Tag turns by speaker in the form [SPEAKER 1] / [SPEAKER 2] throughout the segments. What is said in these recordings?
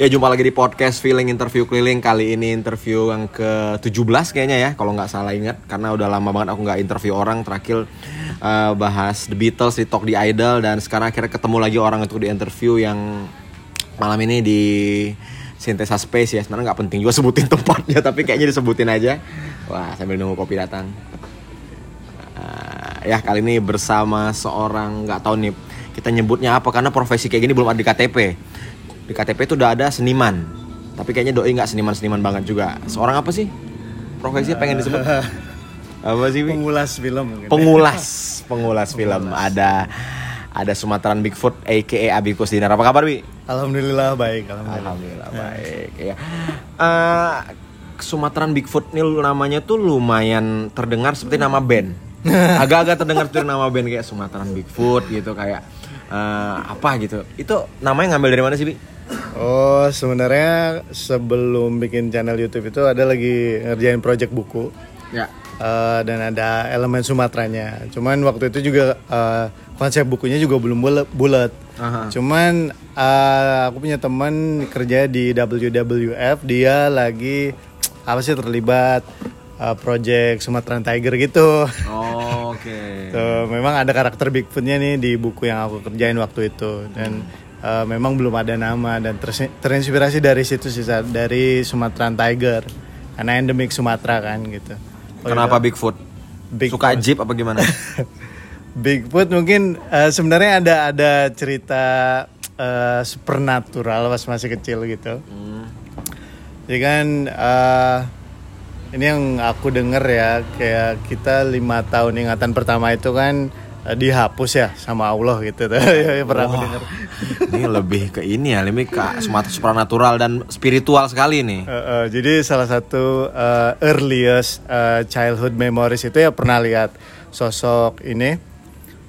[SPEAKER 1] Ya jumpa lagi di podcast Feeling Interview Keliling. Kali ini interview yang ke-17 kayaknya ya Kalau nggak salah ingat. Karena udah lama banget aku nggak interview orang. Terakhir uh, bahas The Beatles di Talk di Idol. Dan sekarang akhirnya ketemu lagi orang untuk di interview yang Malam ini di Sintesa Space ya. Sebenarnya nggak penting juga sebutin tempatnya Tapi kayaknya disebutin aja. Wah sambil nunggu kopi datang. Uh, ya kali ini bersama seorang nggak tahu nih kita nyebutnya apa? Karena profesi kayak gini belum ada di KTP di KTP itu udah ada seniman tapi kayaknya doi nggak seniman seniman banget juga seorang apa sih profesi pengen disebut apa sih Wi?
[SPEAKER 2] pengulas film mungkin.
[SPEAKER 1] pengulas pengulas film ada ada Sumatran Bigfoot aka Abi Kusdinar apa kabar Wi?
[SPEAKER 2] alhamdulillah baik alhamdulillah,
[SPEAKER 1] Alhamdulillah baik ya. Eh, Sumatran Bigfoot ini namanya tuh lumayan terdengar seperti nama band. Agak-agak terdengar seperti nama band kayak Sumatran Bigfoot gitu kayak eh, apa gitu. Itu namanya ngambil dari mana sih, Bi?
[SPEAKER 2] Oh sebenarnya sebelum bikin channel YouTube itu ada lagi ngerjain project buku.
[SPEAKER 1] Ya.
[SPEAKER 2] Eh, dan ada elemen Sumateranya. Cuman waktu itu juga eh, konsep bukunya juga belum bulat cuman eh, aku punya teman kerja di WWF dia lagi apa sih terlibat eh, project Sumatran Tiger gitu.
[SPEAKER 1] Oh, Oke.
[SPEAKER 2] Tuh, memang ada karakter Bigfootnya nih di buku yang aku kerjain waktu itu. Dan eh, memang belum ada nama dan terinspirasi dari situ sih dari Sumatran Tiger karena endemik Sumatera kan gitu. Oh,
[SPEAKER 1] Kenapa Bigfoot?
[SPEAKER 2] Bigfoot.
[SPEAKER 1] Suka jeep apa gimana?
[SPEAKER 2] Bigfoot mungkin eh, sebenarnya ada ada cerita eh, supernatural pas masih kecil gitu.
[SPEAKER 1] Hmm.
[SPEAKER 2] Jadi kan eh, ini yang aku denger ya kayak kita lima tahun ingatan pertama itu kan dihapus ya sama Allah gitu tuh Ya, pernah aku
[SPEAKER 1] Wah,
[SPEAKER 2] denger.
[SPEAKER 1] ini lebih ke ini ya, lebih ke Sumatera supernatural dan spiritual sekali nih.
[SPEAKER 2] Eh, eh, jadi salah satu eh, earliest eh, childhood memories itu ya pernah lihat sosok ini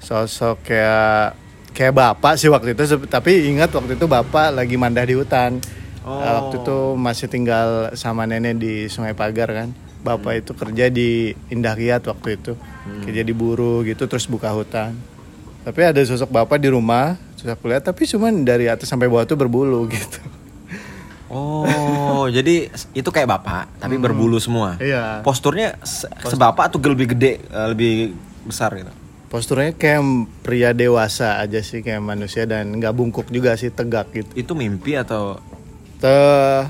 [SPEAKER 2] sosok kayak kayak bapak sih waktu itu tapi ingat waktu itu bapak lagi mandah di hutan
[SPEAKER 1] Oh.
[SPEAKER 2] Eh, waktu itu masih tinggal sama nenek di Sungai Pagar kan bapak itu kerja di Indah Kiat waktu itu kerja di buru gitu terus buka hutan tapi ada sosok bapak di rumah terus aku lihat tapi cuman dari atas sampai bawah tuh berbulu gitu
[SPEAKER 1] Oh, jadi itu kayak bapak tapi berbulu semua.
[SPEAKER 2] Iya.
[SPEAKER 1] Posturnya se- sebapak atau lebih gede, eh, lebih besar gitu.
[SPEAKER 2] Posturnya kayak pria dewasa aja sih kayak manusia dan nggak bungkuk juga sih tegak gitu.
[SPEAKER 1] Itu mimpi atau
[SPEAKER 2] Te-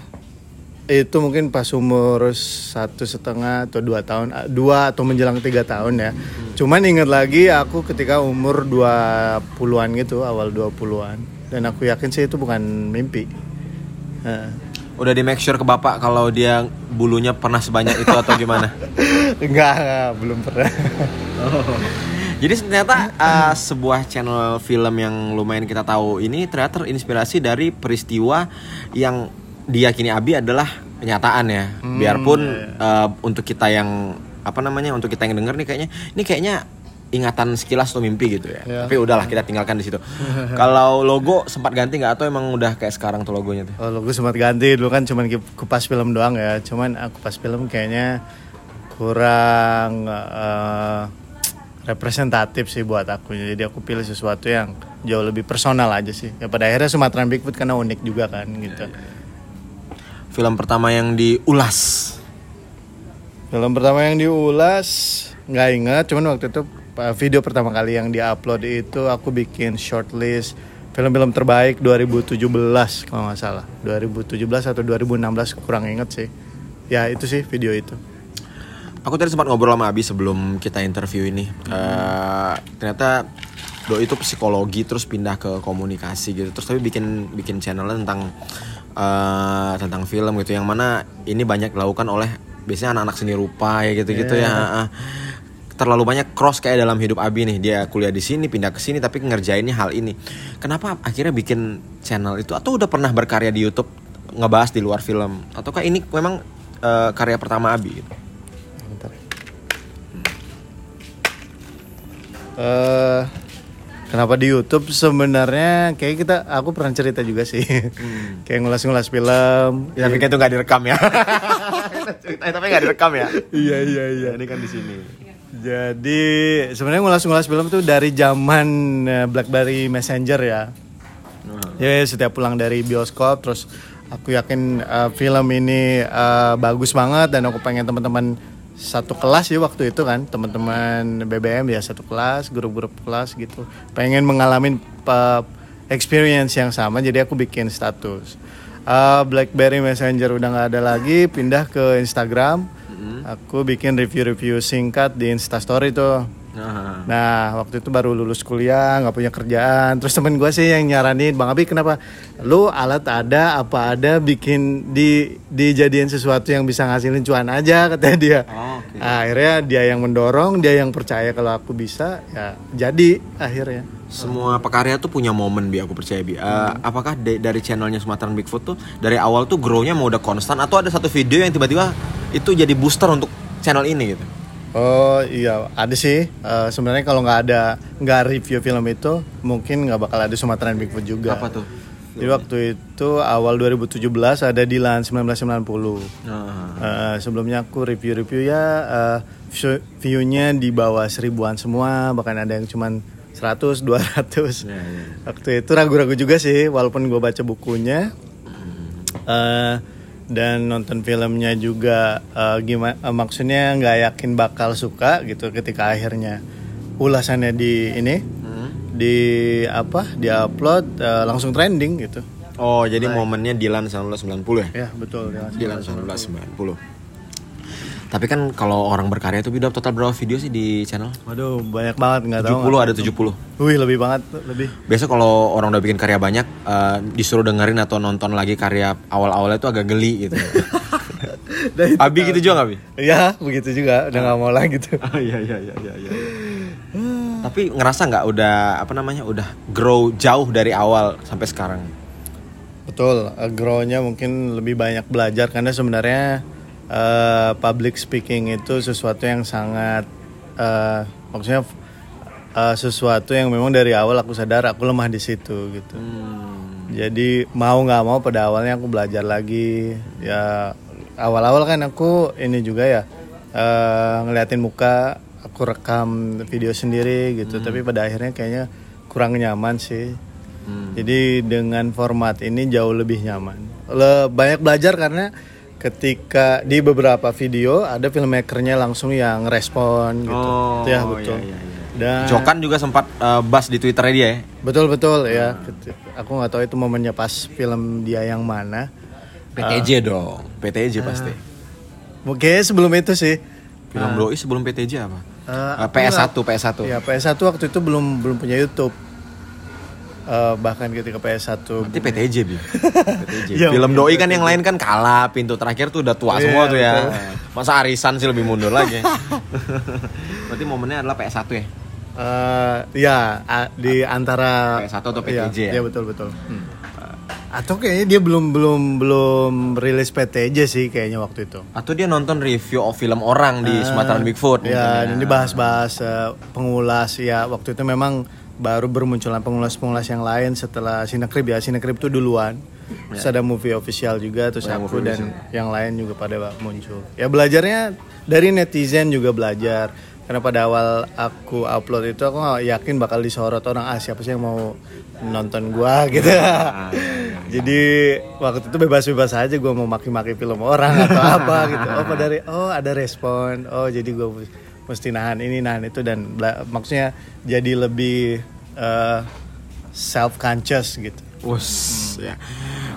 [SPEAKER 2] itu mungkin pas umur satu setengah atau dua tahun, ah, dua atau menjelang tiga tahun ya. Cuman inget lagi aku ketika umur 20-an gitu, awal 20-an. Dan aku yakin sih itu bukan mimpi. Heeh.
[SPEAKER 1] udah di make sure ke bapak kalau dia bulunya pernah sebanyak itu atau gimana?
[SPEAKER 2] enggak, enggak, belum pernah.
[SPEAKER 1] Jadi ternyata uh, sebuah channel film yang lumayan kita tahu ini ternyata terinspirasi dari peristiwa yang diyakini Abi adalah kenyataan ya. Biarpun uh, untuk kita yang apa namanya untuk kita yang denger nih kayaknya ini kayaknya ingatan sekilas atau mimpi gitu ya.
[SPEAKER 2] Ya.
[SPEAKER 1] Tapi udahlah kita tinggalkan di situ. Kalau logo sempat ganti nggak atau emang udah kayak sekarang tuh logonya tuh?
[SPEAKER 2] Oh, logo sempat ganti dulu kan cuman kupas film doang ya. Cuman aku kupas film kayaknya kurang eh, representatif sih buat aku. Jadi aku pilih sesuatu yang jauh lebih personal aja sih. Ya pada akhirnya Sumatera Bigfoot karena unik juga kan gitu.
[SPEAKER 1] Film pertama yang diulas.
[SPEAKER 2] Film pertama yang diulas nggak ingat, cuman waktu itu uh, video pertama kali yang diupload itu aku bikin shortlist film-film terbaik 2017 kalau nggak salah 2017 atau 2016 kurang inget sih ya itu sih video itu
[SPEAKER 1] Aku tadi sempat ngobrol sama Abi sebelum kita interview ini. Eh, ternyata Doi itu psikologi terus pindah ke komunikasi gitu. Terus tapi bikin bikin channel tentang eh, tentang film gitu yang mana ini banyak dilakukan oleh biasanya anak-anak seni rupa ya gitu-gitu ya. ah. Terlalu banyak cross kayak dalam hidup Abi nih. Dia kuliah di sini, pindah ke sini tapi ngerjainnya hal ini. Kenapa akhirnya bikin channel itu atau udah pernah berkarya di YouTube ngebahas di luar film ataukah ini memang eh, karya pertama Abi gitu?
[SPEAKER 2] Bentar. Eh, kenapa di YouTube sebenarnya kayak kita aku pernah cerita juga sih kayak ngulas-ngulas film
[SPEAKER 1] Ya, tapi kan itu nggak direkam ya. Ceritanya tapi nggak direkam ya.
[SPEAKER 2] iya iya iya
[SPEAKER 1] Ini kan di sini.
[SPEAKER 2] Jadi sebenarnya ngulas-ngulas film tuh dari zaman eh, BlackBerry Messenger ya. Ya setiap pulang dari bioskop terus aku yakin uh, film ini uh, bagus banget dan aku pengen teman-teman satu kelas ya waktu itu kan teman-teman BBM ya satu kelas grup-grup kelas gitu. Pengen mengalami uh, experience yang sama jadi aku bikin status. Uh, BlackBerry Messenger udah nggak ada lagi pindah ke Instagram. Aku bikin review-review singkat di Instastory tuh
[SPEAKER 1] Nah,
[SPEAKER 2] Nah waktu itu baru lulus kuliah nggak punya kerjaan terus temen gue sih yang nyaranin bang Abi kenapa lu alat ada apa ada bikin di dijadiin sesuatu yang bisa ngasilin cuan aja katanya dia
[SPEAKER 1] Oh, oke.
[SPEAKER 2] Nah, akhirnya dia yang mendorong dia yang percaya kalau aku bisa ya jadi akhirnya
[SPEAKER 1] semua pekarya tuh punya momen bi aku percaya bi. Eh, Apakah de- dari channelnya Sumatera Bigfoot tuh dari awal tuh grow-nya mau udah konstan atau ada satu video yang tiba-tiba itu jadi booster untuk channel ini gitu?
[SPEAKER 2] Oh iya ada sih Eh, sebenarnya kalau nggak ada nggak review film itu mungkin nggak bakal ada Sumatera Bigfoot juga.
[SPEAKER 1] Apa tuh?
[SPEAKER 2] Jadi waktu itu awal 2017 ada Dilan 1990.
[SPEAKER 1] Nah,
[SPEAKER 2] Eh, sebelumnya aku review-review ya view- view-nya di bawah seribuan semua bahkan ada yang cuman 100 200
[SPEAKER 1] ya, ya.
[SPEAKER 2] waktu itu ragu-ragu juga sih walaupun gue baca bukunya Eh, dan nonton filmnya juga gimana maksudnya nggak yakin bakal suka gitu ketika akhirnya ulasannya di ini
[SPEAKER 1] Hmm.
[SPEAKER 2] di apa di upload eh, langsung trending gitu
[SPEAKER 1] Oh, jadi momennya Dilan 1990 ya?
[SPEAKER 2] ya betul.
[SPEAKER 1] Dilan 1990. Tapi kan kalau orang berkarya itu udah total berapa video sih di channel?
[SPEAKER 2] Waduh banyak banget nggak tahu
[SPEAKER 1] 70 ada 70.
[SPEAKER 2] Wih lebih banget lebih.
[SPEAKER 1] Biasa kalau orang udah bikin karya banyak eh, disuruh dengerin atau nonton lagi karya awal-awalnya itu agak geli gitu. Abi gitu juga nggak Abi?
[SPEAKER 2] Ya begitu juga udah nggak mau lagi gitu.
[SPEAKER 1] Oh iya iya iya iya. iya. Tapi ngerasa nggak udah apa namanya udah grow jauh dari awal sampai sekarang?
[SPEAKER 2] Betul, eh, grow-nya mungkin lebih banyak belajar karena sebenarnya eh, public speaking itu sesuatu yang sangat eh, maksudnya eh, sesuatu yang memang dari awal aku sadar aku lemah di situ gitu.
[SPEAKER 1] Hmm.
[SPEAKER 2] Jadi mau nggak mau pada awalnya aku belajar lagi ya awal-awal kan aku ini juga ya eh, ngeliatin muka aku rekam video sendiri gitu tapi pada akhirnya kayaknya kurang nyaman sih
[SPEAKER 1] Hmm.
[SPEAKER 2] jadi dengan format ini jauh lebih nyaman Le- banyak belajar karena ketika di beberapa video ada filmmakernya langsung yang respon gitu
[SPEAKER 1] Oh,
[SPEAKER 2] ya betul
[SPEAKER 1] iya, iya, iya.
[SPEAKER 2] dan
[SPEAKER 1] Jokan juga sempat eh, bahas di Twitternya dia ya.
[SPEAKER 2] Betul betul ya. Keti- Aku nggak tahu itu momennya pas film dia yang mana.
[SPEAKER 1] PTJ dong, PTJ pasti.
[SPEAKER 2] Mungkin sebelum itu sih.
[SPEAKER 1] Film Doi sebelum PTJ apa?
[SPEAKER 2] Aku
[SPEAKER 1] PS1,
[SPEAKER 2] nggak-
[SPEAKER 1] PS1.
[SPEAKER 2] Ya PS1 waktu itu belum belum punya YouTube. Eh, bahkan ketika PS1
[SPEAKER 1] Berarti PTJ bi. PTJ.
[SPEAKER 2] Iya,
[SPEAKER 1] Film Doi kan yang lain kan kalah, pintu terakhir tuh udah tua
[SPEAKER 2] Iya,
[SPEAKER 1] semua tuh ya.
[SPEAKER 2] betul.
[SPEAKER 1] Masa arisan sih lebih mundur lagi. Berarti momennya adalah PS1 ya.
[SPEAKER 2] Eh, ya a- di antara
[SPEAKER 1] PS1 atau
[SPEAKER 2] Iya,
[SPEAKER 1] PTJ ya?
[SPEAKER 2] Iya betul betul. Hmm. Atau kayaknya dia belum belum belum rilis PTJ sih kayaknya waktu itu.
[SPEAKER 1] Atau dia nonton review of film orang di Sumatera Bigfoot. mungkin
[SPEAKER 2] Ya, dan ini bahas-bahas eh, pengulas ya waktu itu memang baru bermunculan pengulas-pengulas yang lain setelah Sinekrip ya. Sinekrip itu duluan. Terus ada movie official juga terus
[SPEAKER 1] Ya,
[SPEAKER 2] aku dan yang lain juga pada muncul. Ya belajarnya dari netizen juga belajar. Karena pada awal aku upload itu aku nggak yakin bakal disorot orang ah siapa sih yang mau nonton gua gitu.
[SPEAKER 1] Ah,
[SPEAKER 2] Jadi waktu itu bebas-bebas aja gua mau maki-maki film orang atau apa gitu. Oh pada re- oh ada respon. Oh jadi gua mesti nahan ini nahan itu dan maksudnya jadi lebih self conscious gitu.
[SPEAKER 1] Wus, ya.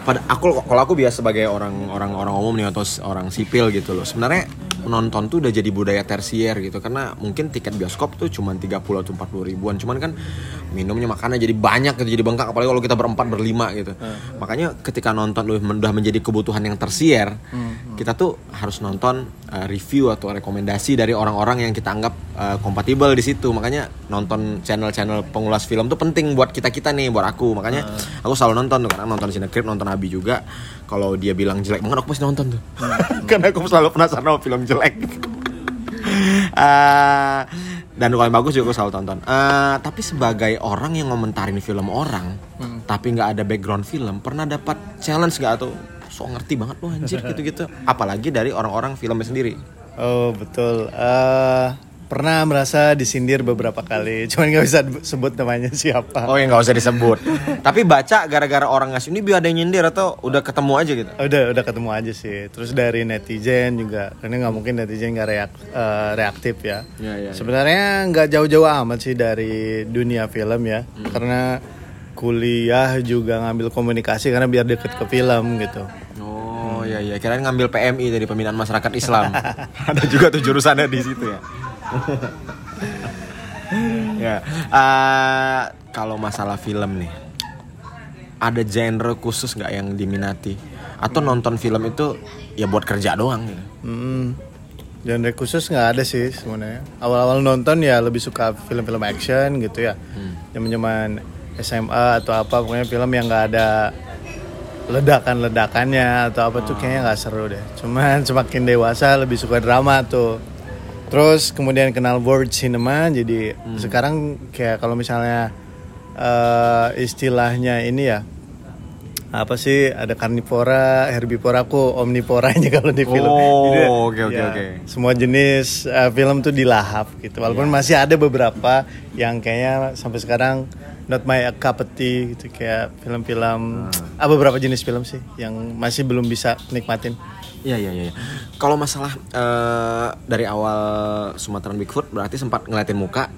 [SPEAKER 1] Pada aku kalau aku biasa sebagai orang orang orang umum nih atau orang sipil gitu loh. Sebenarnya menonton tuh udah jadi budaya tersier gitu karena mungkin tiket bioskop tuh cuma 30 atau 40 ribuan. Cuman kan minumnya makannya jadi banyak gitu jadi bengkak apalagi kalau kita berempat berlima gitu. Makanya ketika nonton udah menjadi kebutuhan yang tersier, kita tuh harus nonton uh, review atau rekomendasi dari orang-orang yang kita anggap uh, kompatibel di situ. Makanya nonton channel-channel pengulas film tuh penting buat kita-kita nih, buat aku. Makanya aku selalu nonton tuh karena nonton Cinecrip, nonton Abi juga. Kalau dia bilang jelek banget aku pasti nonton tuh. karena aku selalu penasaran sama film jelek. Eh, dan kalau yang bagus juga aku selalu tonton. Eh, tapi sebagai orang yang ngomentarin film orang, tapi nggak ada background film, pernah dapat challenge nggak atau so ngerti banget lo anjir gitu-gitu. Apalagi dari orang-orang filmnya sendiri.
[SPEAKER 2] Oh betul. Eh pernah merasa disindir beberapa kali, cuman nggak bisa sebut namanya siapa.
[SPEAKER 1] Oh ya nggak usah disebut. Tapi baca gara-gara orang ngasih ini biar ada yang nyindir atau udah ketemu aja gitu.
[SPEAKER 2] Udah udah ketemu aja sih. Terus dari netizen juga, karena nggak mungkin netizen nggak reak, eh, reaktif ya.
[SPEAKER 1] Iya, iya,
[SPEAKER 2] Sebenarnya nggak jauh-jauh amat sih dari dunia film ya, karena kuliah juga ngambil komunikasi karena biar deket ke film gitu.
[SPEAKER 1] Iya kirain ngambil PMI dari pembinaan masyarakat Islam. Ada juga tuh jurusannya di situ ya. ya. eh, kalau masalah film nih, ada genre khusus nggak yang diminati? Atau nonton film itu ya buat kerja doang gitu?
[SPEAKER 2] Hmm, genre khusus nggak ada sih sebenarnya. Awal-awal nonton ya lebih suka film-film action gitu ya. Zaman-zaman SMA atau apa pokoknya film yang nggak ada ledakan-ledakannya atau apa tuh kayaknya nggak seru deh. Cuman semakin dewasa lebih suka drama tuh. Terus kemudian kenal world cinema jadi sekarang kayak kalau misalnya eh, istilahnya ini ya apa sih ada karnivora, herbivora aku omnivoranya kalau di film.
[SPEAKER 1] Oh, oke, oke,
[SPEAKER 2] ya,
[SPEAKER 1] oke.
[SPEAKER 2] Semua jenis eh, film tuh dilahap gitu. Walaupun masih ada beberapa yang kayaknya sampai sekarang not my cup of tea gitu kayak film-film ah, beberapa jenis film sih yang masih belum bisa nikmatin.
[SPEAKER 1] Iya iya iya. Kalau masalah eh, dari awal Sumatera Bigfoot berarti sempat ngeliatin muka.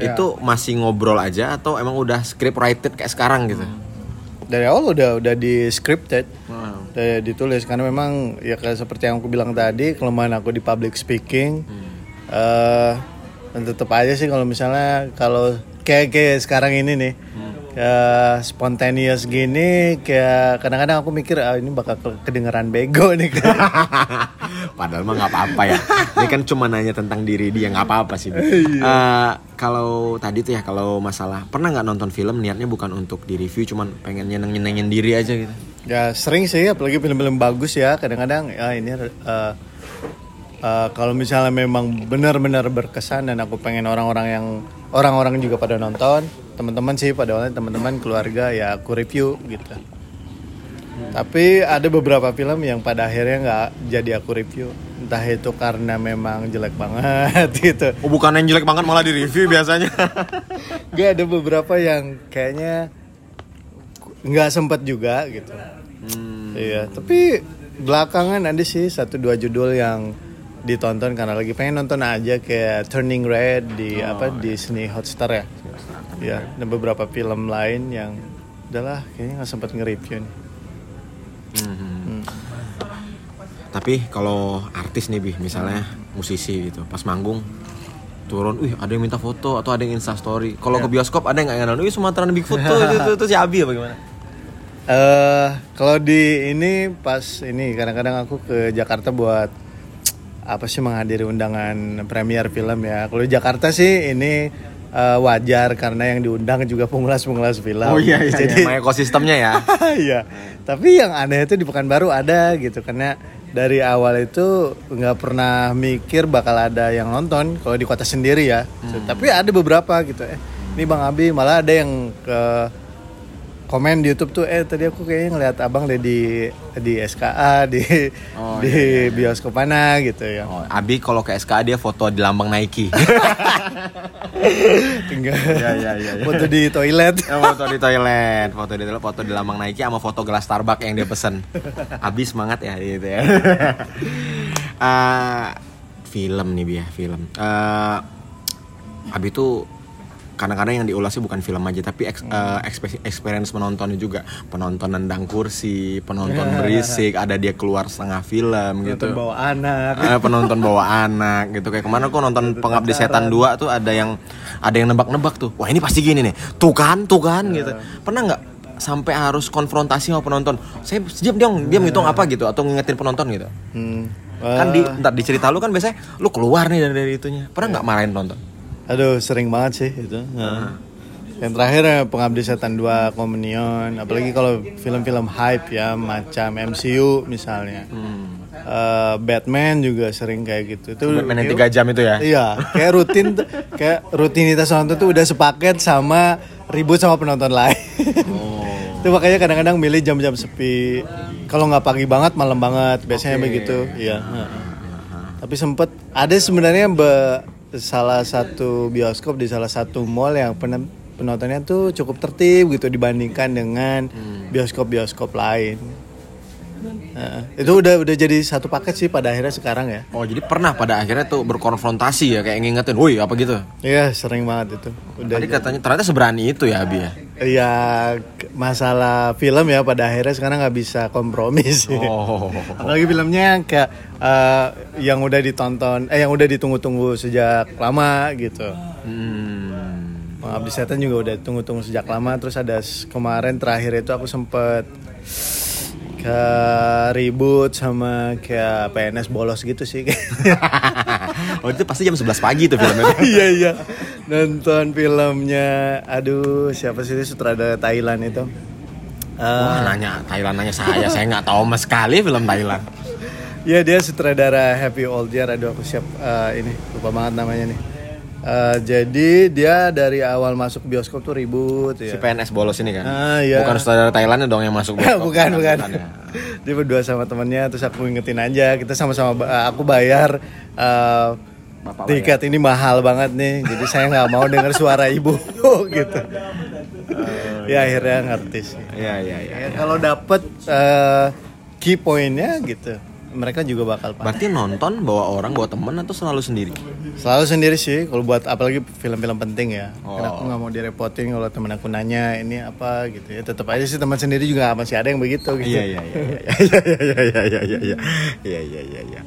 [SPEAKER 2] Ya.
[SPEAKER 1] Itu masih ngobrol aja atau emang udah script written kayak sekarang gitu?
[SPEAKER 2] Dari awal udah udah di scripted.
[SPEAKER 1] Wow.
[SPEAKER 2] Udah ditulis karena memang ya kayak seperti yang aku bilang tadi kelemahan aku di public speaking eh dan tetap aja sih kalau misalnya kalau kayak kayak sekarang ini nih kayak spontaneous gini kayak kadang-kadang aku mikir ah, ini bakal ke- kedengeran bego nih
[SPEAKER 1] Padahal mah nggak apa-apa ya. Ini kan cuma nanya tentang diri dia nggak apa-apa sih. Eh, kalau tadi tuh ya kalau masalah pernah nggak nonton film niatnya bukan untuk di review cuman pengen nyeneng nyenengin diri aja gitu.
[SPEAKER 2] ya sering sih apalagi film-film bagus ya kadang-kadang ya ini eh, eh, kalau misalnya memang benar-benar berkesan dan aku pengen orang-orang yang orang-orang juga pada nonton teman-teman sih pada awalnya teman-teman keluarga ya aku review gitu tapi ada beberapa film yang pada akhirnya nggak jadi aku review entah itu karena memang jelek banget gitu
[SPEAKER 1] Oh bukan yang jelek banget malah di review biasanya.
[SPEAKER 2] Gak ada beberapa yang kayaknya nggak sempat juga gitu.
[SPEAKER 1] Hmm.
[SPEAKER 2] Iya, tapi belakangan ada sih satu dua judul yang ditonton karena lagi pengen nonton aja kayak Turning Red di apa Disney Hotstar ya. Iya, dan beberapa film lain yang udahlah kayaknya nggak sempat nge-review nih.
[SPEAKER 1] Hmm. Tapi kalau artis nih bi, misalnya musisi gitu, pas manggung turun, wih ada yang minta foto atau ada yang insta story. Kalau ke bioskop ada yang nggak ngenal, wih Sumatera Bigfoot tuh itu, itu, itu si Abi apa gimana?
[SPEAKER 2] Eh, kalau di ini pas ini kadang-kadang aku ke Jakarta buat apa sih menghadiri undangan premier film ya. Kalau di Jakarta sih ini eh, wajar karena yang diundang juga pengulas-pengulas film.
[SPEAKER 1] Oh iya iya,
[SPEAKER 2] Jadi
[SPEAKER 1] iya. ekosistemnya ya.
[SPEAKER 2] iya. Tapi yang aneh itu di Pekanbaru ada gitu karena dari awal itu nggak pernah mikir bakal ada yang nonton kalau di kota sendiri ya. Tapi ada beberapa gitu. Eh, ini Bang Abi malah ada yang ke komen di YouTube tuh eh tadi aku kayaknya ngeliat abang deh di di SKA di
[SPEAKER 1] Oh,
[SPEAKER 2] di bioskop mana gitu ya.
[SPEAKER 1] Oh, Abi kalau ke SKA dia foto di lambang Nike.
[SPEAKER 2] Tinggal
[SPEAKER 1] Iya iya iya. iya.
[SPEAKER 2] foto di toilet.
[SPEAKER 1] Ya, foto di toilet, foto di toilet, foto di lambang Nike sama foto gelas Starbucks yang dia pesen. Abi semangat ya gitu ya. Eh, film nih Bia, film. Eh, Abi tuh kadang-kadang yang diulasnya bukan film aja tapi eks- eh, ekspe- experience menontonnya juga. Penonton nendang kursi penonton berisik ada dia keluar setengah film gitu.
[SPEAKER 2] Nonton bawa anak.
[SPEAKER 1] Eh, penonton bawa anak gitu. Kayak kemarin aku nonton pengabdi setan 2 tuh ada yang ada yang nebak-nebak tuh. Wah ini pasti gini nih. Tuh kan tuh kan gitu. Pernah nggak sampai harus konfrontasi sama penonton? Saya diam diam diam ngitung apa? gitu atau ngingetin penonton gitu.
[SPEAKER 2] Hmm.
[SPEAKER 1] kan di ntar di cerita lu kan biasanya lu keluar nih dari, dari itunya. Pernah nggak marahin penonton
[SPEAKER 2] Aduh, sering banget sih itu. Nah. Yang terakhir ya, Pengabdi Setan 2 Communion, apalagi kalau film-film hype ya macam MCU misalnya. Eh, Batman juga sering kayak gitu. Itu
[SPEAKER 1] Batman yang tiga jam itu ya
[SPEAKER 2] Iya, kayak rutin kayak rutinitas nonton tuh udah sepaket sama ribut sama penonton lain.
[SPEAKER 1] oh
[SPEAKER 2] itu makanya kadang-kadang milih jam-jam sepi. Kalau nggak pagi banget, malam banget. Biasanya
[SPEAKER 1] Oke.
[SPEAKER 2] begitu. Iya. heeh. Tapi sempet ada sebenarnya be- salah satu bioskop di salah satu mall yang pen- penontonnya tuh cukup tertib gitu dibandingkan dengan bioskop-bioskop lain. Nah, itu udah udah jadi satu paket sih pada akhirnya sekarang ya.
[SPEAKER 1] Oh jadi pernah pada akhirnya tuh berkonfrontasi ya kayak ngingetin, woi apa gitu.
[SPEAKER 2] Iya sering banget itu. Udah
[SPEAKER 1] Tadi katanya ternyata seberani itu ya Abi ya.
[SPEAKER 2] ya k- masalah film ya pada akhirnya sekarang nggak bisa kompromi sih.
[SPEAKER 1] Oh.
[SPEAKER 2] Apalagi filmnya kayak eh, yang udah ditonton, eh yang udah ditunggu-tunggu sejak lama gitu.
[SPEAKER 1] Hmm.
[SPEAKER 2] Pengabdi Setan juga udah tunggu-tunggu sejak lama. Terus ada kemarin terakhir itu aku sempet ke ribut sama kayak PNS bolos gitu sih.
[SPEAKER 1] oh itu pasti jam 11 pagi tuh filmnya.
[SPEAKER 2] iya iya. Nonton filmnya, aduh siapa sih sutradara Thailand itu? Eh,
[SPEAKER 1] Wah nanya Thailand nanya saya, saya nggak tahu sama sekali film Thailand.
[SPEAKER 2] Iya dia sutradara Happy Old Year. Aduh aku siap eh, ini lupa banget namanya nih. Eh, jadi dia dari awal masuk bioskop tuh ribut
[SPEAKER 1] Si
[SPEAKER 2] ya.
[SPEAKER 1] PNS bolos ini kan.
[SPEAKER 2] Ah, iya.
[SPEAKER 1] Bukan saudara Thailandnya dong yang masuk. bioskop.
[SPEAKER 2] bukan bukan.
[SPEAKER 1] ya.
[SPEAKER 2] dia berdua sama temennya terus aku ingetin aja kita sama-sama eh, aku bayar eh,
[SPEAKER 1] Bapak
[SPEAKER 2] tiket ini mahal banget nih jadi saya nggak mau dengar suara ibu gitu. ya akhirnya ngerti sih.
[SPEAKER 1] Iya iya iya.
[SPEAKER 2] Ya, kalau dapet eh, key pointnya gitu mereka juga bakal paham.
[SPEAKER 1] Berarti nonton bawa orang, bawa temen atau selalu sendiri?
[SPEAKER 2] Selalu sendiri sih kalau buat apalagi film-film penting ya.
[SPEAKER 1] Oh.
[SPEAKER 2] Karena aku nggak mau direpotin kalau temen aku nanya ini apa gitu ya. Tetap aja sih teman sendiri juga masih ada yang begitu gitu.
[SPEAKER 1] Iya iya iya iya iya iya iya iya iya iya iya iya iya.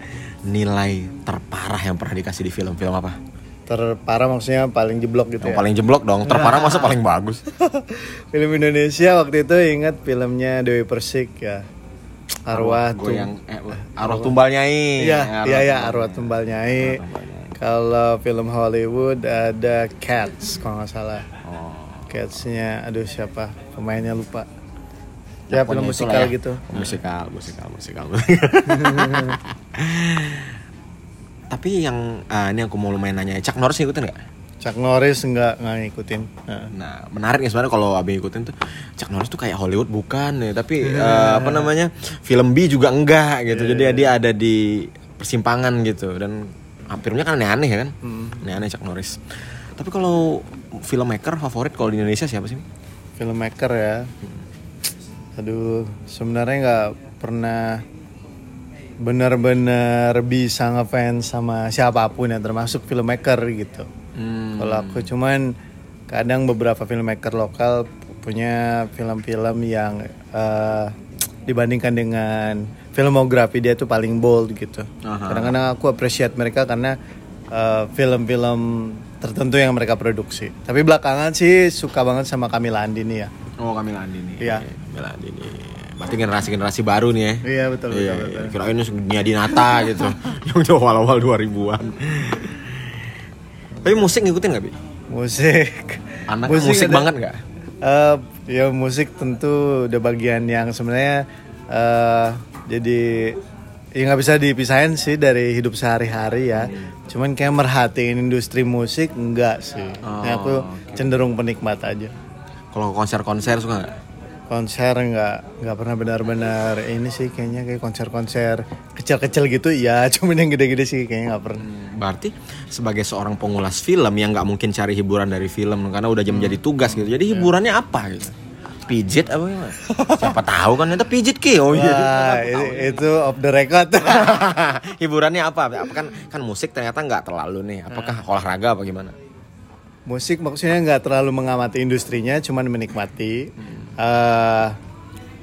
[SPEAKER 1] Nilai terparah yang pernah dikasih di film-film apa?
[SPEAKER 2] Terparah maksudnya paling jeblok gitu
[SPEAKER 1] Yang
[SPEAKER 2] ya.
[SPEAKER 1] paling jeblok dong. Terparah masa paling bagus?
[SPEAKER 2] film Indonesia waktu itu ingat filmnya Dewi Persik ya. Arwah
[SPEAKER 1] Gue
[SPEAKER 2] Tum-
[SPEAKER 1] yang eh, arwah tumbal nyai.
[SPEAKER 2] Iya, iya ya Arwah Tumbal Nyai. Kalau film Hollywood ada Cats kalau nggak salah.
[SPEAKER 1] Oh.
[SPEAKER 2] Cats-nya aduh siapa pemainnya lupa. Ya,
[SPEAKER 1] Pokoknya
[SPEAKER 2] film musikal
[SPEAKER 1] ya.
[SPEAKER 2] gitu.
[SPEAKER 1] Musikal, musikal, musikal. Tapi yang ah, ini aku mau lumayan nanya, Chuck Norris ngikutin nggak?
[SPEAKER 2] Chuck Norris nggak nggak ngikutin.
[SPEAKER 1] Nah, menarik nih sebenarnya kalau Abi ngikutin tuh Chuck Norris tuh kayak Hollywood bukan ya, tapi eh, apa namanya? Film B juga enggak gitu. Jadi dia ada di persimpangan gitu dan ah, filmnya kan aneh-aneh ya kan? Aneh-aneh Chuck Norris. Tapi kalau filmmaker favorit kalau di Indonesia siapa sih?
[SPEAKER 2] Filmmaker ya. Aduh, sebenarnya nggak pernah benar-benar bisa ngefans sama siapa pun ya termasuk filmmaker gitu.
[SPEAKER 1] Hmm.
[SPEAKER 2] Kalau aku cuman kadang beberapa filmmaker lokal punya film-film yang eh, dibandingkan dengan filmografi dia tuh paling bold gitu. Kadang-kadang aku appreciate mereka karena eh, film-film tertentu yang mereka produksi. Tapi belakangan sih suka banget sama Kamila Andini ya.
[SPEAKER 1] Oh, Kamila Andini.
[SPEAKER 2] Iya.
[SPEAKER 1] Kamila Andini. Berarti generasi-generasi baru nih ya.
[SPEAKER 2] Iya betul
[SPEAKER 1] Iya,
[SPEAKER 2] betul.
[SPEAKER 1] iya. Kirain Nia Dinata gitu. Yang jauh awal-awal 2000-an. Tapi musik ngikutin gak, Bi?
[SPEAKER 2] Musik.
[SPEAKER 1] Anak musik,
[SPEAKER 2] ada-
[SPEAKER 1] banget gak?
[SPEAKER 2] Eh, ya musik tentu udah bagian yang sebenarnya eh jadi ya nggak bisa dipisahin sih dari hidup sehari-hari ya. Cuman kayak merhatiin industri musik enggak sih.
[SPEAKER 1] Oh,
[SPEAKER 2] Ya, aku cenderung penikmat aja.
[SPEAKER 1] Kalau konser-konser suka gak?
[SPEAKER 2] Konser nggak nggak pernah benar-benar ini sih kayaknya kayak konser-konser kecil-kecil gitu ya. Cuman yang gede-gede sih kayaknya nggak pernah.
[SPEAKER 1] Berarti sebagai seorang pengulas film yang nggak mungkin cari hiburan dari film karena udah jam jadi tugas gitu. Jadi hiburannya apa gitu? Pijit apa gimana? Siapa tahu kan itu pijit ki. Oh iya.
[SPEAKER 2] Wah, itu, itu off the record.
[SPEAKER 1] hiburannya apa? Apa kan kan musik ternyata nggak terlalu nih. Apakah olahraga apa gimana?
[SPEAKER 2] Musik maksudnya nggak terlalu mengamati industrinya, cuman menikmati. Eh,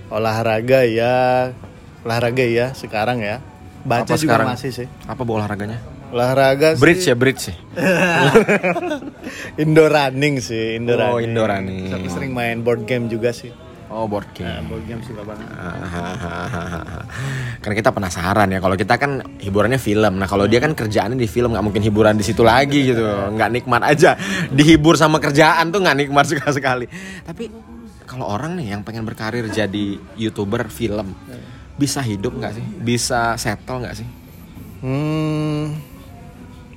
[SPEAKER 2] olahraga ya, olahraga ya sekarang ya. Baca
[SPEAKER 1] Apa
[SPEAKER 2] juga
[SPEAKER 1] sekarang?
[SPEAKER 2] masih sih.
[SPEAKER 1] Apa bu olahraganya?
[SPEAKER 2] Olahraga
[SPEAKER 1] Bridge
[SPEAKER 2] sih,
[SPEAKER 1] ya bridge sih.
[SPEAKER 2] indoor running sih, indoor
[SPEAKER 1] Oh,
[SPEAKER 2] running.
[SPEAKER 1] indoor running.
[SPEAKER 2] Aku sering main board game juga sih.
[SPEAKER 1] Oh board
[SPEAKER 2] Nah,
[SPEAKER 1] game.
[SPEAKER 2] board game suka banget.
[SPEAKER 1] Karena kita penasaran ya. Kalau kita kan hiburannya film. Nah kalau dia kan kerjaannya di film nggak mungkin hiburan di situ lagi gitu. Nggak nikmat aja. Dihibur sama kerjaan tuh nggak nikmat sekali sekali. Tapi kalau orang nih yang pengen berkarir jadi youtuber film bisa hidup nggak sih? Bisa settle nggak sih?
[SPEAKER 2] Hmm,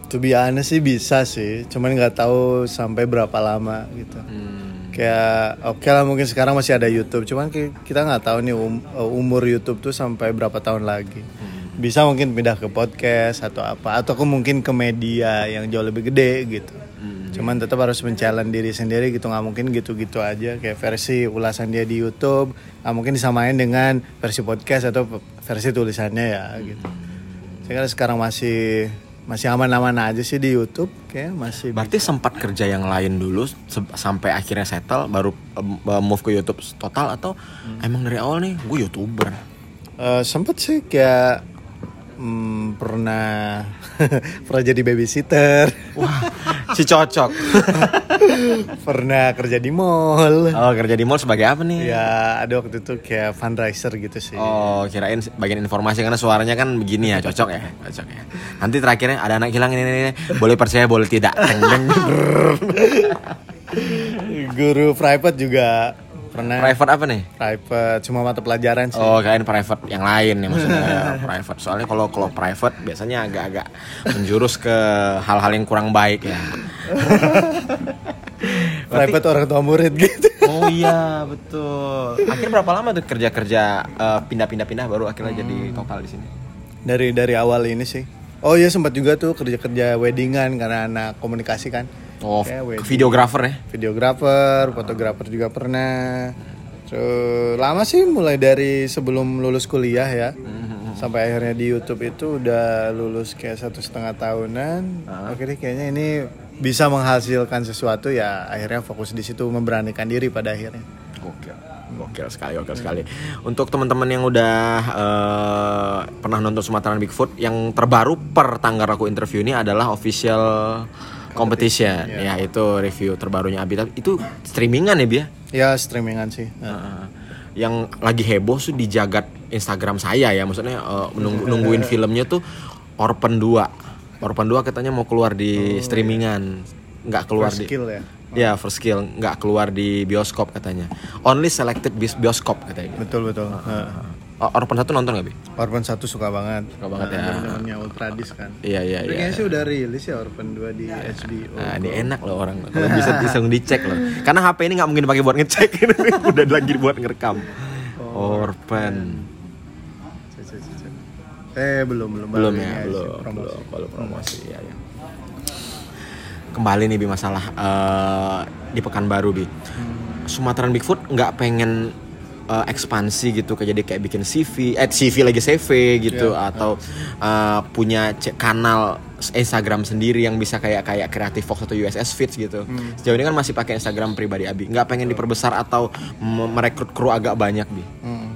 [SPEAKER 2] to be honest sih bisa sih, cuman nggak tahu sampai berapa lama gitu.
[SPEAKER 1] Hmm.
[SPEAKER 2] Kayak oke lah mungkin sekarang masih ada YouTube, cuman ki- kita nggak tahu nih um- umur YouTube tuh sampai berapa tahun lagi. bisa mungkin pindah ke podcast atau apa atau ke mungkin ke media yang jauh lebih gede gitu cuman tetap harus mencalon diri sendiri gitu. Nggak mungkin gitu-gitu aja. Kayak versi ulasan dia di YouTube nggak mungkin disamain dengan versi podcast atau versi tulisannya ya gitu. Saya kira sekarang masih masih aman-aman aja sih di YouTube. Kayak masih
[SPEAKER 1] Berarti sempat kerja yang lain dulu se- sampai akhirnya settle baru em, move ke YouTube total atau emang dari awal nih gue youtuber.
[SPEAKER 2] Eh, sempet sih kayak hmm, pernah pernah jadi babysitter.
[SPEAKER 1] Wah, si cocok.
[SPEAKER 2] pernah kerja di mall
[SPEAKER 1] oh kerja di mall sebagai apa nih?
[SPEAKER 2] ya ada waktu itu kayak fundraiser gitu sih
[SPEAKER 1] Oh kirain bagian informasi karena suaranya kan begini ya cocok ya cocok ya. Nanti terakhirnya ada anak hilang ini, ini, ini. boleh percaya boleh tidak.
[SPEAKER 2] Guru private juga pernah
[SPEAKER 1] Private apa nih?
[SPEAKER 2] private cuma mata pelajaran sih
[SPEAKER 1] Oh kirain private yang lain ya maksudnya private. Soalnya kalau kalau private biasanya agak-agak menjurus ke hal-hal yang kurang baik ya.
[SPEAKER 2] private orang tua murid gitu
[SPEAKER 1] Oh iya betul. Akhirnya berapa lama tuh kerja-kerja eh, pindah-pindah-pindah baru akhirnya jadi total di sini?
[SPEAKER 2] dari dari awal ini sih oh iya sempat juga tuh kerja kerja weddingan karena anak komunikasi kan
[SPEAKER 1] Oh,
[SPEAKER 2] Kayak wedding.
[SPEAKER 1] videografer ya?
[SPEAKER 2] videografer, fotografer juga pernah. Terus lama sih mulai dari sebelum lulus kuliah ya, sampai akhirnya di YouTube itu udah lulus kayak satu setengah tahunan. Oke deh, kayaknya ini bisa menghasilkan sesuatu ya. Akhirnya fokus di situ memberanikan diri pada akhirnya.
[SPEAKER 1] Gokil, gokil sekali, gokil sekali. Untuk teman-teman yang udah eh, pernah nonton Sumatera Bigfoot, yang terbaru per tanggal aku interview ini adalah official competition. Ya itu review terbarunya Abi. Tapi Itu streamingan ya Bi ya?
[SPEAKER 2] Ya streamingan sih.
[SPEAKER 1] Heeh. yang lagi heboh tuh di jagat Instagram saya ya, maksudnya eh, menunggu nungguin filmnya tuh Orphan 2. Orphan 2 katanya mau keluar di streamingan, nggak keluar
[SPEAKER 2] First
[SPEAKER 1] di
[SPEAKER 2] skill ya.
[SPEAKER 1] Ya, first skill nggak keluar di bioskop katanya. Only selected bis- bioskop katanya.
[SPEAKER 2] Betul betul. Heeh.
[SPEAKER 1] Oh, Orphan satu nonton gak bi?
[SPEAKER 2] Orphan 1 suka banget.
[SPEAKER 1] Suka banget ya.
[SPEAKER 2] Dari zamannya Ultradis kan.
[SPEAKER 1] Iya iya iya.
[SPEAKER 2] kayaknya sih udah rilis ya Orphan 2 di HBO.
[SPEAKER 1] Nah, ini enak loh orang kalau bisa langsung dicek loh. Karena HP ini nggak mungkin dipakai buat ngecek, udah lagi buat ngerekam. Orphan.
[SPEAKER 2] Cek, cek, cek, cek. Eh belum belum
[SPEAKER 1] belum ya
[SPEAKER 2] ini
[SPEAKER 1] belum belum belum promosi ya, ya. kembali nih bi masalah eh, di pekanbaru bi Sumatera Bigfoot nggak pengen eh, ekspansi gitu kayak jadi kayak bikin CV eh CV lagi CV gitu atau eh, punya c- kanal Instagram sendiri yang bisa kayak kayak Creative Fox atau USS Fits gitu. Sejauh ini kan masih pakai Instagram pribadi Abi. Nggak pengen diperbesar atau me- merekrut kru agak banyak bi?
[SPEAKER 2] Hmm.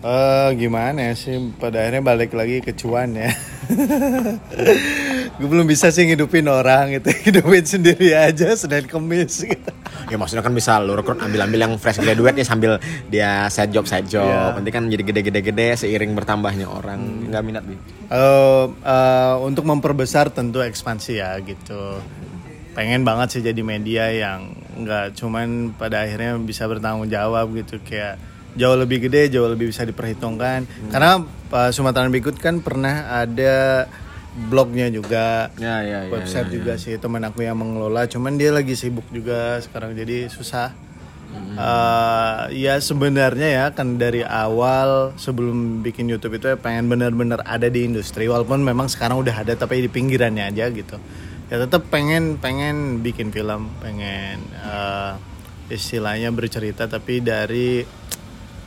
[SPEAKER 2] Eh gimana ya sih? Pada akhirnya balik lagi ke cuan ya. Gue belum bisa sih ngidupin orang gitu, hidupin sendiri aja Senin Kemis gitu.
[SPEAKER 1] Ya maksudnya kan bisa lu rekrut ambil-ambil yang fresh graduate nih sambil dia side job side job.
[SPEAKER 2] Iya.
[SPEAKER 1] Nanti kan jadi gede-gede-gede seiring bertambahnya orang. Nggak minat bi.
[SPEAKER 2] Eh, eh, untuk memperbesar tentu ekspansi ya gitu. Pengen banget sih jadi media yang nggak cuman pada akhirnya bisa bertanggung jawab gitu kayak jauh lebih gede, jauh lebih bisa diperhitungkan. Karena eh, Sumatera Bigfoot kan pernah ada blognya juga,
[SPEAKER 1] Ya ya
[SPEAKER 2] website juga sih teman aku yang mengelola. Cuman dia lagi sibuk juga sekarang jadi susah. Eh, ya sebenarnya ya kan dari awal sebelum bikin YouTube itu ya pengen bener-bener ada di industri. Walaupun memang sekarang udah ada tapi di pinggirannya aja gitu. Ya tetap pengen pengen bikin film pengen eh, istilahnya bercerita tapi dari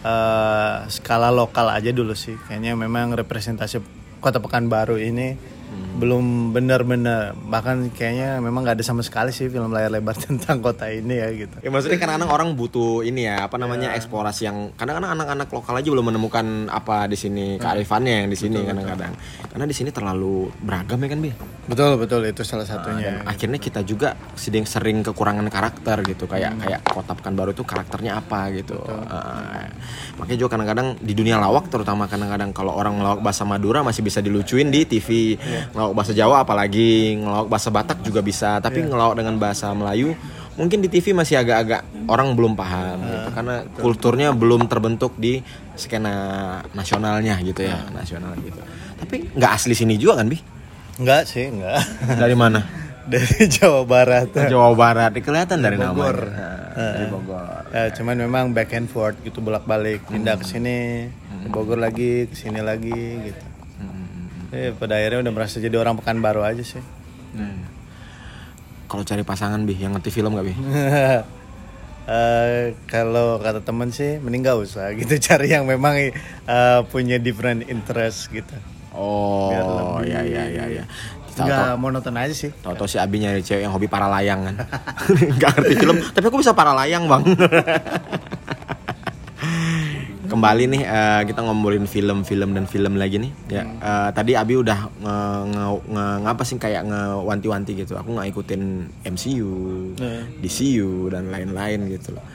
[SPEAKER 2] eh, skala lokal aja dulu sih. Kayaknya memang representasi kota Pekanbaru ini belum benar-benar bahkan kayaknya memang nggak ada sama sekali sih film layar lebar tentang kota ini ya gitu
[SPEAKER 1] Ya maksudnya kadang-kadang orang butuh ini ya apa namanya eksplorasi yang kadang-kadang anak-anak lokal aja belum menemukan apa di sini kearifannya yang di sini kadang-kadang. Karena di sini terlalu beragam ya kan bi.
[SPEAKER 2] Betul betul itu salah satunya.
[SPEAKER 1] Dan akhirnya kita juga sering sering kekurangan karakter gitu kayak kayak kota Pekanbaru itu karakternya apa gitu. Uh, makanya juga kadang-kadang di dunia lawak terutama kadang-kadang kalau orang ngelawak bahasa Madura masih bisa dilucuin di TV. Ngelawak bahasa Jawa apalagi ngelawak bahasa Batak juga bisa, tapi ngelawak dengan bahasa Melayu mungkin di TV masih agak-agak orang belum paham gitu karena kulturnya belum terbentuk di skena nasionalnya gitu ya, nasional gitu. Tapi nggak asli sini juga kan, Bi?
[SPEAKER 2] Enggak sih, enggak.
[SPEAKER 1] Dari mana?
[SPEAKER 2] Dari Jawa Barat.
[SPEAKER 1] Jawa Barat kelihatan dari
[SPEAKER 2] Bogor.
[SPEAKER 1] namanya Nah, dari Bogor
[SPEAKER 2] Ya, cuman memang back and forth gitu bolak-balik pindah ke sini Bogor lagi ke sini lagi gitu. Eh, pada akhirnya udah merasa jadi orang pekan baru aja sih.
[SPEAKER 1] Nah. Kalau cari pasangan bi, yang ngerti film gak bi?
[SPEAKER 2] Eh, kalau kata temen sih mending gak usah gitu cari yang memang eh, punya different interest gitu.
[SPEAKER 1] Oh, ya ya ya ya.
[SPEAKER 2] Nggak monoton aja sih.
[SPEAKER 1] Tahu-tahu si Abi nyari cewek yang hobi para layang kan. Gak ngerti film, tapi aku bisa para layang, Bang. Kembali nih eh, kita ngomongin film-film dan film lagi nih. Ya, eh, tadi Abi udah nge, nge, nge- ngapa sih kayak ngewanti-wanti gitu. Aku nggak ikutin MCU,
[SPEAKER 2] Nah.
[SPEAKER 1] DCU dan lain-lain gitu loh.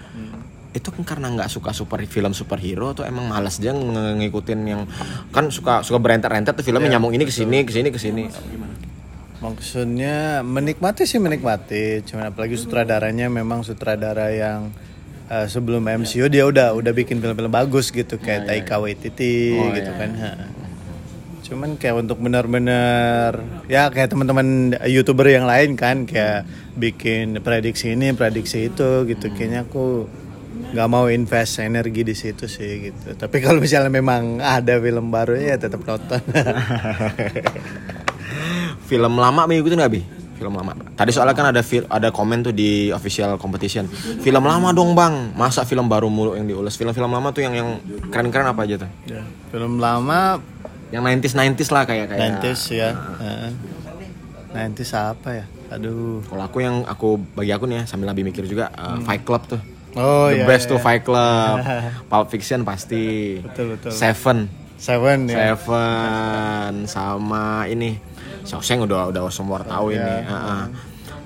[SPEAKER 1] Itu kan karena nggak suka super film superhero atau emang malas dia nge- ngikutin yang kan suka suka berentet-rentet tuh filmnya nyambung ini ke sini ke sini ke sini.
[SPEAKER 2] Maksudnya menikmati sih menikmati, cuman apalagi sutradaranya memang sutradara yang eh, sebelum MCU dia udah udah bikin film-film bagus gitu kayak Taika Waititi
[SPEAKER 1] Oh,
[SPEAKER 2] gitu
[SPEAKER 1] iya,
[SPEAKER 2] kan. Ha. Cuman kayak untuk benar-benar ya kayak teman-teman youtuber yang lain kan kayak bikin prediksi ini, prediksi itu gitu. Kayaknya aku nggak mau invest energi di situ sih gitu. Tapi kalau misalnya memang ada film baru ya tetap nonton.
[SPEAKER 1] film lama Bi, ngikutin gak Bi? Film lama. Tadi soalnya kan ada ada komen tuh di official competition. Film lama dong bang. Masa film baru mulu yang diulas. Film-film lama tuh yang yang keren-keren apa aja tuh?
[SPEAKER 2] Ya, film lama
[SPEAKER 1] Yang 90s 90s lah kayak kayak.
[SPEAKER 2] 90s ya. Heeh. 90s apa ya? Aduh.
[SPEAKER 1] Kalau aku yang aku bagi aku nih ya sambil lebih mikir juga uh, Fight Club tuh.
[SPEAKER 2] Hmm. Oh
[SPEAKER 1] The
[SPEAKER 2] iya.
[SPEAKER 1] best
[SPEAKER 2] iya.
[SPEAKER 1] tuh Fight Club. Pulp Fiction pasti.
[SPEAKER 2] Betul, betul.
[SPEAKER 1] Seven.
[SPEAKER 2] Seven ya.
[SPEAKER 1] Seven sama ini Shawshank udah udah semua orang tahu ini. Heeh.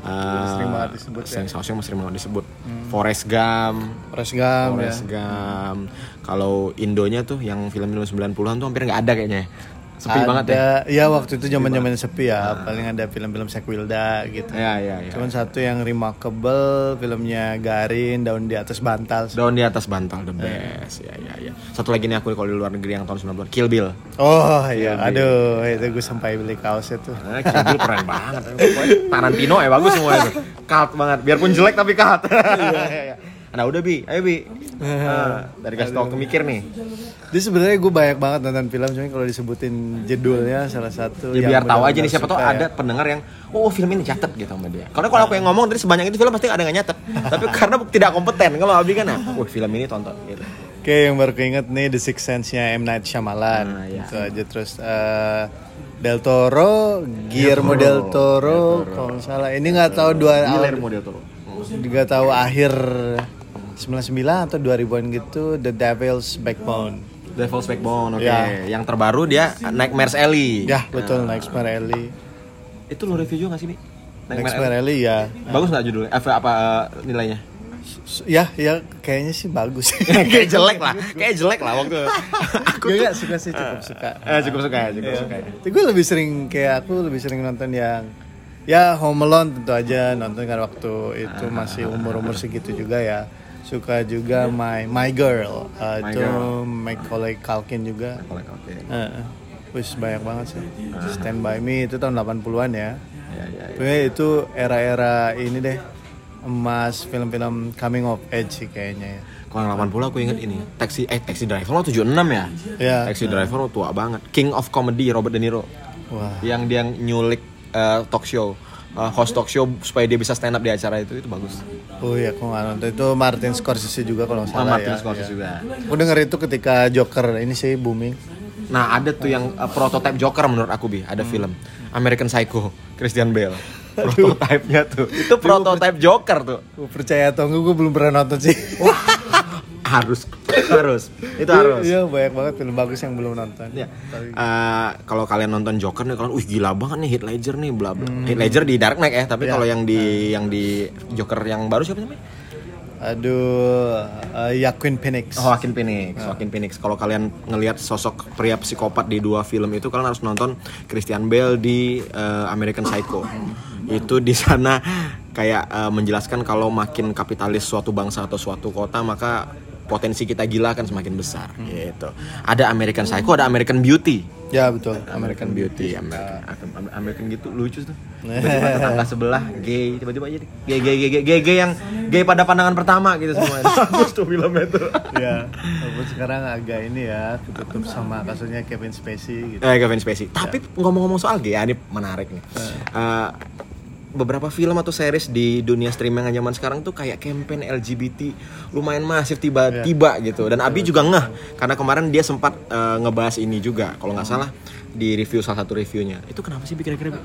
[SPEAKER 1] Uh,
[SPEAKER 2] Sering banget disebut ya.
[SPEAKER 1] Shawshank, sering banget disebut. Forrest Gump.
[SPEAKER 2] Forrest Gump ya.
[SPEAKER 1] Forrest Gump. Kalau Indonya tuh yang film-film 90-an tuh hampir nggak ada kayaknya. Sepi
[SPEAKER 2] ada,
[SPEAKER 1] banget ya.
[SPEAKER 2] ya waktu itu zaman-zaman sepi ya. Paling ada film-film Sekwilda gitu.
[SPEAKER 1] Ya ya ya.
[SPEAKER 2] Cuman satu yang remarkable filmnya Garin daun di atas bantal.
[SPEAKER 1] Daun di atas bantal the best. Ya ya ya. Satu lagi nih aku kalau di luar negeri yang tahun 90-an Kill Bill.
[SPEAKER 2] Oh iya, aduh itu gue sampai beli kaosnya tuh.
[SPEAKER 1] Nah, Kill Bill keren banget. Tarantino ya bagus semua itu. Cult banget. Biarpun jelek tapi cult. nah udah bi, ayo bi. Nah, dari kasih tau mikir nih.
[SPEAKER 2] Dia sebenarnya gue banyak banget nonton film, cuman kalau disebutin judulnya salah satu.
[SPEAKER 1] Ya
[SPEAKER 2] yang
[SPEAKER 1] biar tahu aja nih siapa
[SPEAKER 2] suka ya.
[SPEAKER 1] ada pendengar yang oh film ini catet gitu sama dia. Karena kalau aku yang ngomong tadi sebanyak itu film pasti ada yang nggak nyatet. Tapi karena tidak kompeten. Kalau Abi kan, ah, wah film ini tonton gitu.
[SPEAKER 2] Oke, yang baru keinget nih The Sixth Sense-nya M. Night Shyamalan.
[SPEAKER 1] Ah, iya.
[SPEAKER 2] Itu aja terus eh, Del Toro, Guillermo Del Toro, kalau nggak salah. Ini nggak tahu dua
[SPEAKER 1] Guillermo del Toro.
[SPEAKER 2] nggak tahu akhir 99 atau 2000-an gitu The Devil's Backbone.
[SPEAKER 1] Devil's Backbone, oke.
[SPEAKER 2] Ya.
[SPEAKER 1] Yang terbaru dia Nightmares Alley.
[SPEAKER 2] Ya, betul Nightmare Alley.
[SPEAKER 1] Itu lo review juga gak sih, Bi?
[SPEAKER 2] Nightmare Alley ya.
[SPEAKER 1] Bagus nggak judulnya? Eh, apa eh, nilainya?
[SPEAKER 2] Ya, ya kayaknya sih bagus.
[SPEAKER 1] kayak jelek lah, kayak jelek lah waktu.
[SPEAKER 2] aku tuh suka sih cukup suka.
[SPEAKER 1] Eh, cukup suka ya, cukup
[SPEAKER 2] Iya.
[SPEAKER 1] suka. ya.
[SPEAKER 2] Tapi gue lebih sering kayak aku lebih sering nonton yang ya Home Alone tentu aja nonton kan waktu itu masih umur-umur segitu juga ya. Suka juga My My Girl uh,
[SPEAKER 1] My
[SPEAKER 2] itu
[SPEAKER 1] Girl.
[SPEAKER 2] Macaulay Culkin juga.
[SPEAKER 1] Oke, oke.
[SPEAKER 2] Heeh. Wis banyak banget sih. Stand by Me itu tahun 80-an ya.
[SPEAKER 1] Ya, ya, ya.
[SPEAKER 2] Pokoknya itu era-era ini deh emas film-film coming of age sih kayaknya ya.
[SPEAKER 1] Kalau yang 80 aku inget ini, Taxi eh Taxi Driver lo 76 ya?
[SPEAKER 2] Ya.
[SPEAKER 1] Taxi Driver lo tua banget. King of Comedy Robert De Niro.
[SPEAKER 2] Wah.
[SPEAKER 1] Yang dia nyulik eh, talk show, eh, host talk show supaya dia bisa stand up di acara itu itu bagus.
[SPEAKER 2] Oh iya, aku nggak nonton itu Martin Scorsese juga kalau nggak
[SPEAKER 1] Sama
[SPEAKER 2] salah
[SPEAKER 1] Martin
[SPEAKER 2] ya.
[SPEAKER 1] Scorsese
[SPEAKER 2] Iya.
[SPEAKER 1] juga.
[SPEAKER 2] Aku denger itu ketika Joker ini sih booming.
[SPEAKER 1] Nah ada tuh yang eh, prototype Joker menurut aku bi, ada film American Psycho, Christian Bale. Prototype-nya tuh, itu prototype Joker tuh.
[SPEAKER 2] Gue percaya atau enggak gue belum pernah nonton sih.
[SPEAKER 1] harus, harus, itu harus.
[SPEAKER 2] Iya banyak banget film bagus yang belum nonton.
[SPEAKER 1] Ya.
[SPEAKER 2] Tapi-
[SPEAKER 1] Eh, kalau kalian nonton Joker nih kalian, wih gila banget nih Heath Ledger nih, bla bla. Heath Ledger di Dark Knight ya, tapi
[SPEAKER 2] Ya.
[SPEAKER 1] kalau yang di yang di Joker yang baru siapa namanya?
[SPEAKER 2] Aduh, eh, Joaquin Phoenix.
[SPEAKER 1] Oh, Joaquin Phoenix. Joaquin Phoenix. Kalau kalian ngelihat sosok pria psikopat di dua film itu, kalian harus nonton Christian Bale di eh, American Psycho. Itu di sana kayak eh, menjelaskan kalau makin kapitalis suatu bangsa atau suatu kota, maka potensi kita gila akan semakin besar. Gitu. Ada American Psycho, ada American Beauty.
[SPEAKER 2] Ya betul,
[SPEAKER 1] American Beauty, American, American gitu lucu tuh. Tiba-tiba tetangga sebelah gay, tiba-tiba aja gay gay gay gay gay, yang gay pada pandangan pertama gitu semua. Bagus tuh filmnya tuh.
[SPEAKER 2] ya, walaupun sekarang agak ini ya tutup sama kasusnya Kevin Spacey gitu.
[SPEAKER 1] Eh Kevin Spacey. Tapi ngomong-ngomong soal gay, ya, ini menarik nih. Eh, beberapa film atau series di dunia streaming zaman sekarang tuh kayak campaign LGBT lumayan masif tiba-tiba gitu. Dan Abi juga ngeh karena kemarin dia sempat eh, ngebahas ini juga kalau nggak salah di review salah satu reviewnya. Itu kenapa sih kira-kira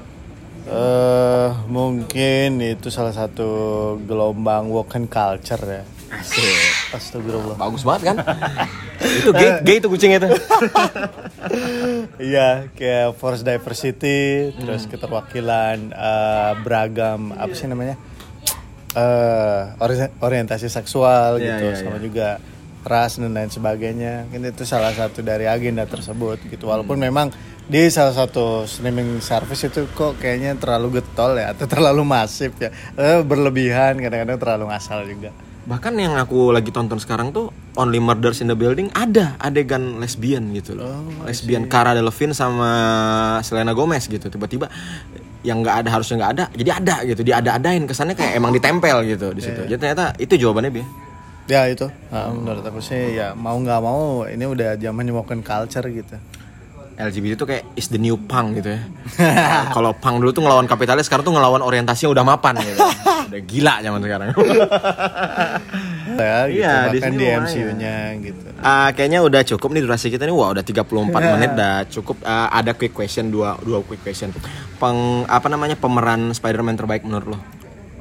[SPEAKER 2] eh mungkin itu salah satu gelombang woken culture ya.
[SPEAKER 1] Asik.
[SPEAKER 2] Astagfirullah.
[SPEAKER 1] bagus banget kan itu gay gay itu kucing itu
[SPEAKER 2] Iya, kayak force diversity, terus keterwakilan eh, beragam apa sih namanya? ori- orientasi seksual
[SPEAKER 1] Iya,
[SPEAKER 2] gitu,
[SPEAKER 1] iya,
[SPEAKER 2] sama juga ras dan lain sebagainya. Mungkin itu salah satu dari agenda tersebut gitu. Walaupun memang di salah satu streaming service itu kok kayaknya terlalu getol ya atau terlalu masif ya. Eh, berlebihan kadang-kadang terlalu ngasal juga.
[SPEAKER 1] Bahkan yang aku lagi tonton sekarang tuh Only Murders in the Building ada adegan lesbian gitu loh. Lesbian Cara Delevingne sama Selena Gomez gitu. Tiba-tiba yang nggak ada harusnya nggak ada jadi ada gitu. Dia ada adain kesannya kayak emang ditempel gitu di situ. Jadi ternyata itu jawabannya bi.
[SPEAKER 2] Ya itu, Nah, menurut aku sih ya mau nggak mau ini udah zamannya woken culture gitu.
[SPEAKER 1] LGBT itu kayak is the new punk gitu ya kalau punk dulu tuh ngelawan kapitalis sekarang tuh ngelawan orientasinya udah mapan gitu udah gila zaman sekarang
[SPEAKER 2] Ya, gitu.
[SPEAKER 1] Iya, di.
[SPEAKER 2] MCU-nya gitu.
[SPEAKER 1] Ah, kayaknya udah cukup nih durasi kita nih. Wah, udah 34 menit dah cukup. Ah, ada quick question dua dua quick question. Peng apa namanya pemeran Spider-Man terbaik menurut lo?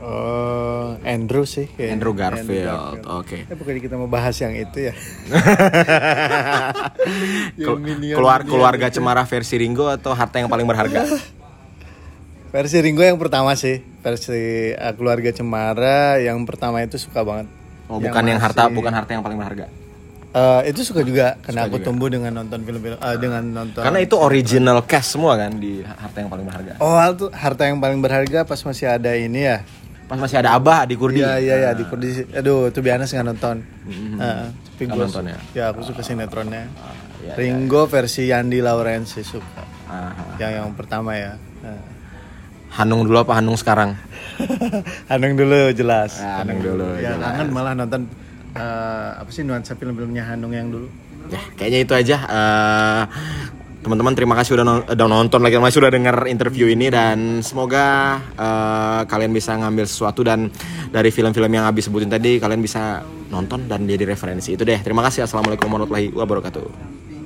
[SPEAKER 2] Oh, Andrew sih kayaknya.
[SPEAKER 1] Andrew Garfield. Oke.
[SPEAKER 2] Ya bukannya kita mau bahas yang itu ya.
[SPEAKER 1] Kel- keluar keluarga cemara versi Ringo atau harta yang paling berharga?
[SPEAKER 2] Versi Ringo yang pertama sih, versi uh, keluarga Cemara yang pertama itu suka banget.
[SPEAKER 1] Oh, bukan yang harta, bukan harta yang paling berharga.
[SPEAKER 2] Eh, itu suka juga karena aku tumbuh dengan nonton film-film eh, dengan nonton
[SPEAKER 1] Karena itu original cast semua kan di harta yang paling berharga.
[SPEAKER 2] Oh, tuh harta yang paling berharga pas masih ada ini ya.
[SPEAKER 1] Pas masih ada Abah di Kurdi.
[SPEAKER 2] Iya iya iya di Kurdi. Aduh, tuh biasa nggak nonton. Tapi
[SPEAKER 1] Nggak
[SPEAKER 2] gua
[SPEAKER 1] nonton ya?
[SPEAKER 2] Ya, aku suka sinetronnya.
[SPEAKER 1] iya,
[SPEAKER 2] Ringo versi Yandi Lawrence suka. Yang yang pertama ya.
[SPEAKER 1] Hanung dulu apa Hanung sekarang?
[SPEAKER 2] Hanung dulu jelas.
[SPEAKER 1] Ah, Hanung dulu,
[SPEAKER 2] Ya
[SPEAKER 1] jelas.
[SPEAKER 2] kangen malah nonton eh, apa sih nuansa film-filmnya Hanung yang dulu.
[SPEAKER 1] Ya, kayaknya itu aja. Eh, teman-teman terima kasih udah, non- udah nonton lagi, masih udah denger interview ini dan semoga eh, kalian bisa ngambil sesuatu dan dari film-film yang habis sebutin tadi kalian bisa nonton dan jadi referensi itu deh. Terima kasih. Assalamualaikum warahmatullahi wabarakatuh.